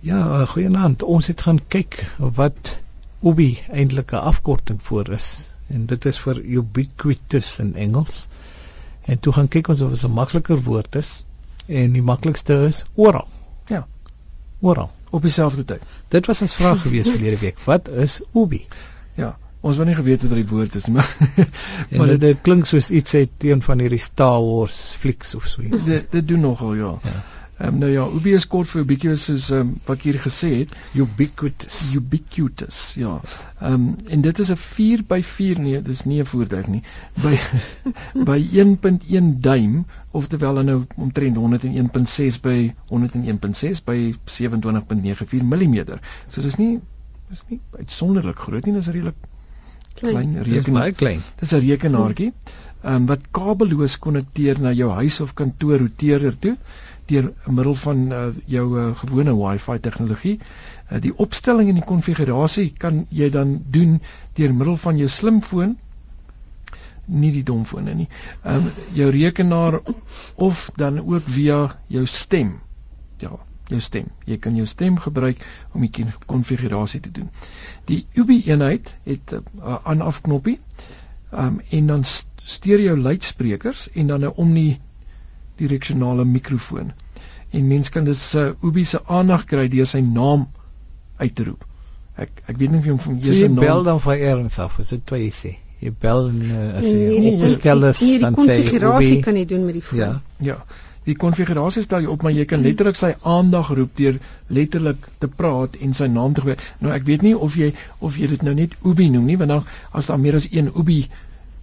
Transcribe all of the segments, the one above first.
Ja, goeienaand. Ons het gaan kyk wat UBI eintlik 'n afkorting voor is en dit is vir ubiquitous in Engels. En toe gaan kyk ons of dit 'n makliker woord is en die maklikste is oral. Ja. Oral op dieselfde tyd. Dit was ons vraag gewees verlede week. Wat is UBI? Ja. Ons wou nie geweet wat die woord is maar maar dit, dit klink soos iets uit een van hierdie Star Wars flieks of so iets. Dit dit doen nogal ja. ja. Um, nou ja, ubi is kort vir ubiquitous soos um, wat ek hier gesê het, ubiquitous. Ubiquitous, ja. Ehm um, en dit is 'n 4 by 4 nee, dis nie 'n voertuig nie. By by 1.1 duim, oftewel nou omtrent 101.6 by 101.6 by 27.94 mm. So dis nie dis nie uitsonderlik groot nie, dis redelik klein rekenaar. klein. Dis 'n rekenaartjie. Ehm um, wat kabelloos konnekteer na jou huis of kantoor roteerder toe deur middel van uh, jou uh, gewone Wi-Fi tegnologie. Uh, die opstelling en die konfigurasie kan jy dan doen deur middel van jou slimfoon nie die domfone nie. Ehm um, jou rekenaar of dan ook via jou stem. Ja, jou stem. Jy kan jou stem gebruik om die konfigurasie te doen. Die UBI eenheid het 'n uh, aan-af knoppie. Ehm um, en dan stereo luidsprekers en dan 'n omni direksionale mikrofoon. En mens kan dus uh, Ubi se aandag kry deur sy naam uit te roep. Ek ek weet nie of jy hom van eers so naam bel dan vir Erns af, is dit wat jy sê? Jy bel en uh, as jy nee, nee, opstel is nee, dan sê jy Ubi kan jy doen met die foon. Ja. Ja. Die konfigurasie stel jy op, maar jy kan letterlik sy aandag roep deur letterlik te praat en sy naam te gebruik. Nou ek weet nie of jy of jy dit nou net Ubi noem nie, want dan as daar meer as een Ubi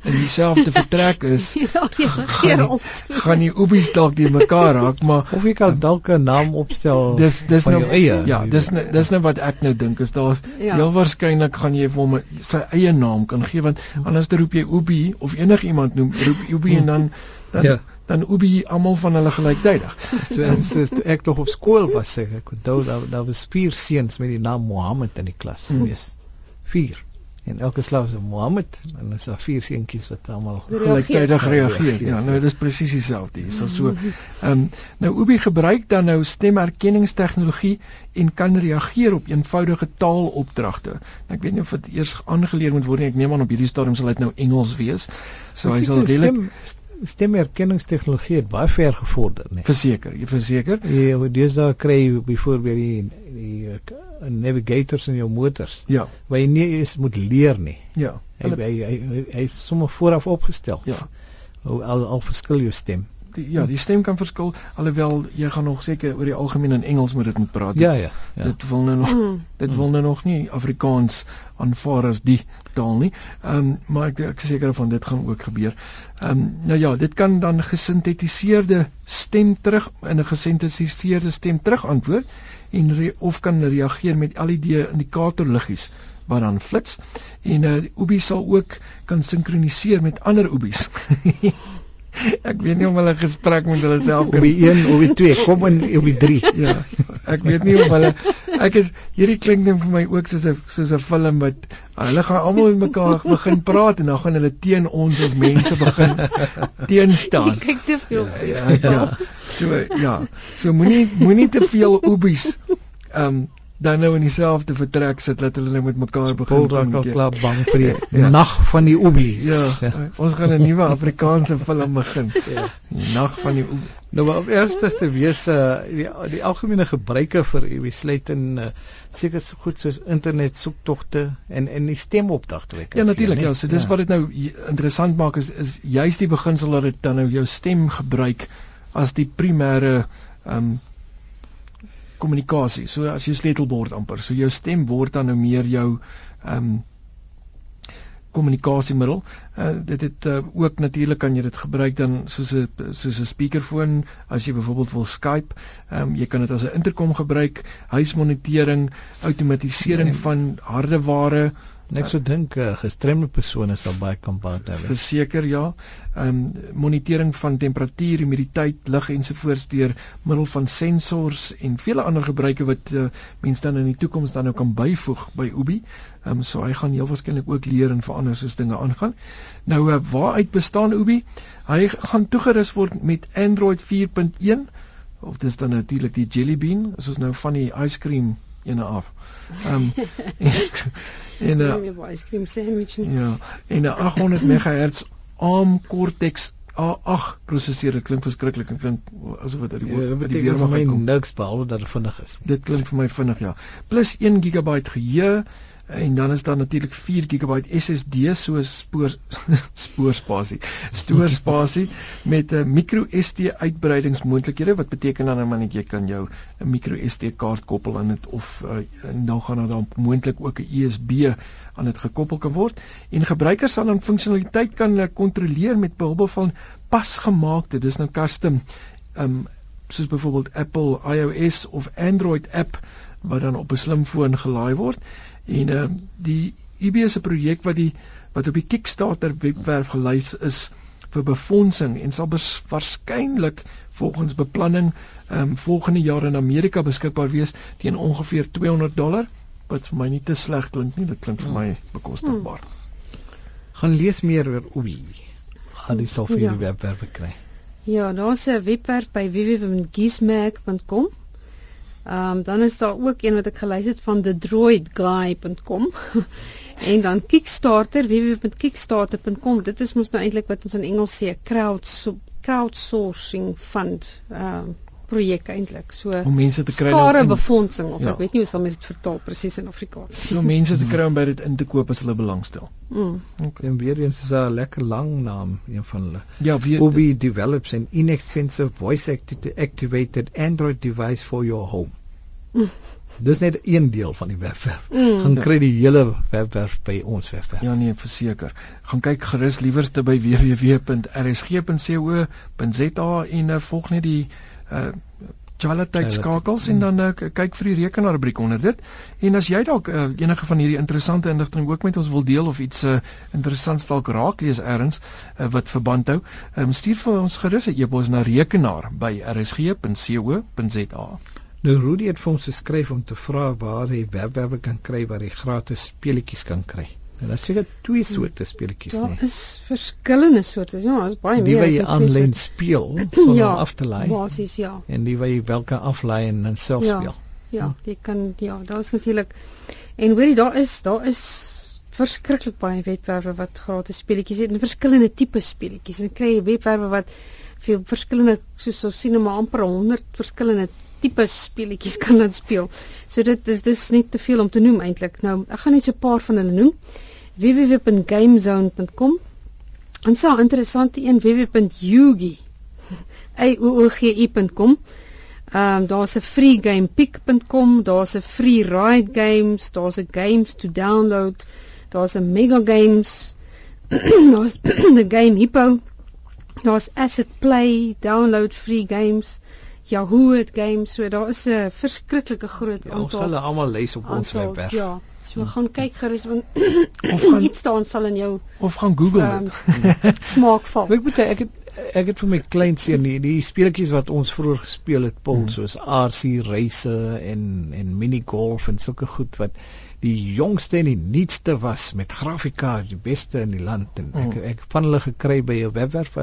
in dieselfde vertrek is. gaan, gaan die oepies dalk die mekaar raak, maar of jy kan dalk 'n naam opstel. Dis dis nou eie. Ja, dis nou dis nou wat ek nou dink is daar's ja. heel waarskynlik gaan jy vir hom sy eie naam kan gee want anders roep jy oepie of enigiemand noem roep oepie en dan dan ja. dan oepie almal van hulle gelyktydig. So so toe ek nog op skool was sê ek onthou daar daar was vier seuns met die naam Mohammed in die klas hmm. gewees. Vier en elke slaaf is Mohammed en is daar vier seentjies wat almal gelyktydig reageer. Ja, nou dit is presies dieselfde hier. So ehm um, nou Ubi gebruik dan nou stemherkenningstegnologie en kan reageer op eenvoudige taalopdragte. Nou, ek weet nie of dit eers aangeleer moet word nie. Ek neem aan op hierdie stadium sal dit nou Engels wees. So hy sal redelik stemherkenningstegnologie het baie ver gevorder, nee. Verseker, jy verseker. Dis daar kry jy byvoorbeeld die die navigators in jou motors. Ja. Waar jy nie eens moet leer nie. Ja. Hy hy hy, hy, hy is sommer vooraf opgestel. Ja. Al, al verskil jou stem die, ja, die stem kan verskil alhoewel jy gaan nog seker oor die algemeen in Engels moet dit moet praat. Ja, ja, ja. Dit wil nou nog mm. dit wil nou nog nie Afrikaans aanvaar as die taal nie. Ehm um, maar ek ek seker van dit gaan ook gebeur. Ehm um, nou ja, dit kan dan gesintetiseerde stem terug in 'n gesintetiseerde stem terug antwoord en re, of kan reageer met LED indikatorliggies wat dan flits en uh, Ubi sal ook kan sinkroniseer met ander Ubis. Ek weet nie of hulle gesprek met hulle self op die 1 of die 2, kom in op die 3. Ja. Ek weet nie of hulle ek is hierdie klink net vir my ook soos 'n soos 'n film wat hulle gaan almal met mekaar begin praat en dan gaan hulle teen ons as mense begin teenstaan. Kyk te veel. Ja, ja, ja. So ja. So moenie moenie te veel oebies ehm um, dan nou in dieselfde vertrek sit dat hulle nou met mekaar begin raak al klaar bang vir die ja. nag van die oebi. Ja, ja. Ons gaan 'n nuwe Afrikaanse film begin. Ja. Nag van die oebi. Nou maar op eerste te wees uh, die die algemene gebruike vir ubi sluit in uh, seker so goed soos internet soektogte en en die stemopdragte. Ja natuurlik ja, so dis ja. wat dit nou interessant maak is is juist die beginsel dat dit dan nou jou stem gebruik as die primêre ehm um, kommunikasie. So as jy sleutelbord amper, so jou stem word dan nou meer jou ehm um, kommunikasiemiddel. Uh, dit het uh, ook natuurlik kan jy dit gebruik dan soos 'n soos 'n speakerfoon as jy byvoorbeeld wil Skype. Ehm um, jy kan dit as 'n interkom gebruik, huismonitering, outomatisering nee. van hardeware, Net so dink 'n uh, gestremde persoon is al baie kan baat hê. Verseker ja. Ehm um, monitering van temperatuur, humiditeit, lig ensovoorts deur middel van sensors en vele ander gebruike wat uh, mense dan in die toekoms dan nou kan byvoeg by Ubi. Ehm um, so hy gaan heel waarskynlik ook leer en verander soos dinge aangaan. Nou uh, waaruit bestaan Ubi? Hy gaan toegerus word met Android 4.1 of dis dan natuurlik die jelly bean, as ons nou van die ice cream ene af. Ehm um, en 'n ice cream sandwich. Nie. Ja, en 'n 800 MHz ARM Cortex A8 prosesseer klink verskriklik en klink asof dit uit die ja, die weer maar niks behalwe dat dit vinnig is. Dit klink vir my vinnig ja. Plus 1 GB geheue en dan is daar natuurlik 4 GB SSD so spoor spoorspasie. Stoorspasie met 'n micro SD uitbreidingsmoontlikhede wat beteken dan nou net jy kan jou 'n micro SD kaart koppel aan dit of uh, en dan gaan daar dan moontlik ook 'n USB aan dit gekoppel kan word. En gebruikers sal dan funksionaliteit kan eh, kontroleer met behulp van pasgemaakte dis nou custom um, soos byvoorbeeld Apple iOS of Android app wat dan op 'n slimfoon gelaai word En ehm uh, die IB se projek wat die wat op die Kickstarter webwerf gelys is vir befondsing en sal waarskynlik volgens beplanning ehm um, volgende jaar in Amerika beskikbaar wees teen ongeveer 200 dollar wat vir my nie te sleg klink nie dit klink vir my bekostigbaar. Hmm. Gaan lees meer oor Ubi. Gaan jy sal vir ja. die webwerf kry. Ja, daar's 'n webwerf by www.gizmag.com Ehm um, dan is daar ook een wat ek gelys het van thedroidguy.com en dan Kickstarter www.kickstarter.com. Dit is mos nou eintlik wat ons in Engels sê crowd crowdsourcing fund ehm um, projek eintlik. So om mense te kry skare befondsing of ja. ek weet nie hoe sal mense dit vertaal presies in Afrikaans. So mense te kry om by dit in te koop as hulle belangstel. Mm. Okay. En weer eens is 'n lekker lang naam een van hulle. Ja, wie Obi develops an inexpensive voice activated Android device for your home. Dis net een deel van die webwerf. Mm. Gaan kry die hele webwerf by ons webwerf. Ja nee, verseker. Gaan kyk gerus liewerste by www.rsg.co.za en uh, volg net die uh Jala tyd skakels en dan uh, kyk vir die rekenaarbriek onder dit. En as jy dalk uh, enige van hierdie interessante inligting ook met ons wil deel of iets uh, interessants dalk raak lees ergens uh, wat verband hou, um, stuur vir ons gerus 'n e-pos na rekenaar by rsg.co.za. Nou Rudy het vir ons geskryf om te vra waar hy webwerwe kan kry waar hy gratis speletjies kan kry. En daar seker twee soorte speletjies nie. Daar is verskillende soorte. Ja, daar's baie die meer. Die wat jy aanlyn speel sonder ja, af te laai. Basies ja. En die wat jy wel kan aflaai en dan self ja, speel. Ja, jy kan ja, daar's natuurlik en hoorie daar is daar is verskriklik baie webwerwe wat gratis speletjies het en verskillende tipe speletjies. En kry jy webwerwe wat vir verskillende soos ons sien maar amper 100 verskillende tipe speletjies kan laat speel. So dit is dis net te veel om te noem eintlik. Nou, ek gaan net so 'n paar van hulle noem. www.gamezone.com. En so 'n interessante een www.yugi. ayugi.com. Ehm um, daar's 'n free game pick.com, daar's 'n free ride games, daar's 'n games to download, daar's 'n mega games, daar's 'n game hippo, daar's asset play, download free games. Yahoo het games, so daar is 'n verskriklike groot ja, aantal. Ons hulle almal lees op ons webwerf. Ja, so gaan kyk gerus of gaan iets staan sal in jou of gaan Google um, smaak val. Ek moet sê ek het ek het vir my klein seun die, die speletjies wat ons vroeër gespeel het, pol hmm. soos RC race en en mini golf en sulke goed wat die jongste en die nuutste was met grafika die beste in die land en ek mm. ek van hulle gekry by 'n webwerf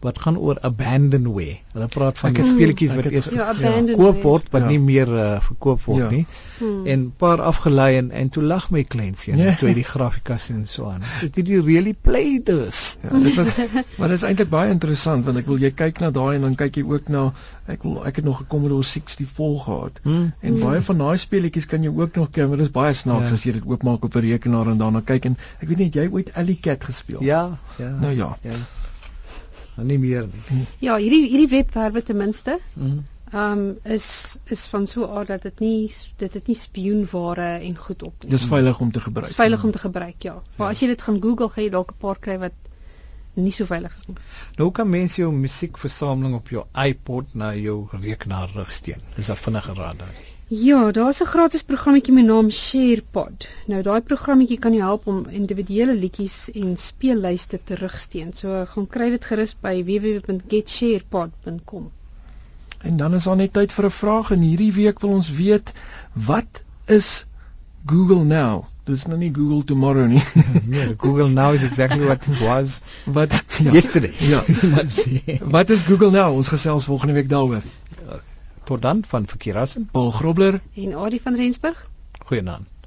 wat gaan oor abandonware. Hulle praat van die speletjies wat eers ja, gekoop word wat ja. nie meer uh, verkoop word ja. nie. Hmm. En paar afgelei en en toe lag my kleinseun ja. toe hy die grafika sien en so aan. So did you really play this? Ja, dit was maar dit is eintlik baie interessant want ek wil jy kyk na daai en dan kyk jy ook na ek wil ek het nog 'n Commodore 64 gehad. Hmm. En hmm. baie van daai speletjies kan jy ook nog ken, maar dit is baie snaaks ja. as jy dit oopmaak op 'n rekenaar en daarna kyk en ek weet nie jy ooit Alley Cat gespeel. Ja, ja. Nou ja. ja en nie meer nie. Ja, hierdie hierdie webwerwe ten minste. Mhm. Ehm um, is is van so 'n aard dat dit nie dit het nie spioenware en goed op nie. Dis veilig om te gebruik. Dis veilig om te gebruik, ja. Maar ja. as jy dit gaan Google, gaan jy dalk 'n paar kry wat nie so veilig is nie. Nou kan mense jou musiekversameling op jou iPod na jou rekenaar rigsteen. Dis 'n vinnige raad daar. Ja, daar's 'n gratis programmetjie met naam SharePod. Nou daai programmetjie kan jou help om individuele liedjies en speellyste te rigsteen. So gaan kry dit gerus by www.getsharepod.com. En dan is daar net tyd vir 'n vraag en hierdie week wil ons weet wat is Google Now? Dis nou nie Google tomorrow nie. nee, Google Now is exactly what it was what ja. yesterday. Ja, wat sê? Wat is Google Now? Ons gesels volgende week daaroor. Tot dan van Verkeerassen. Paul Grobler en Adie van Rensburg. Goeienaand.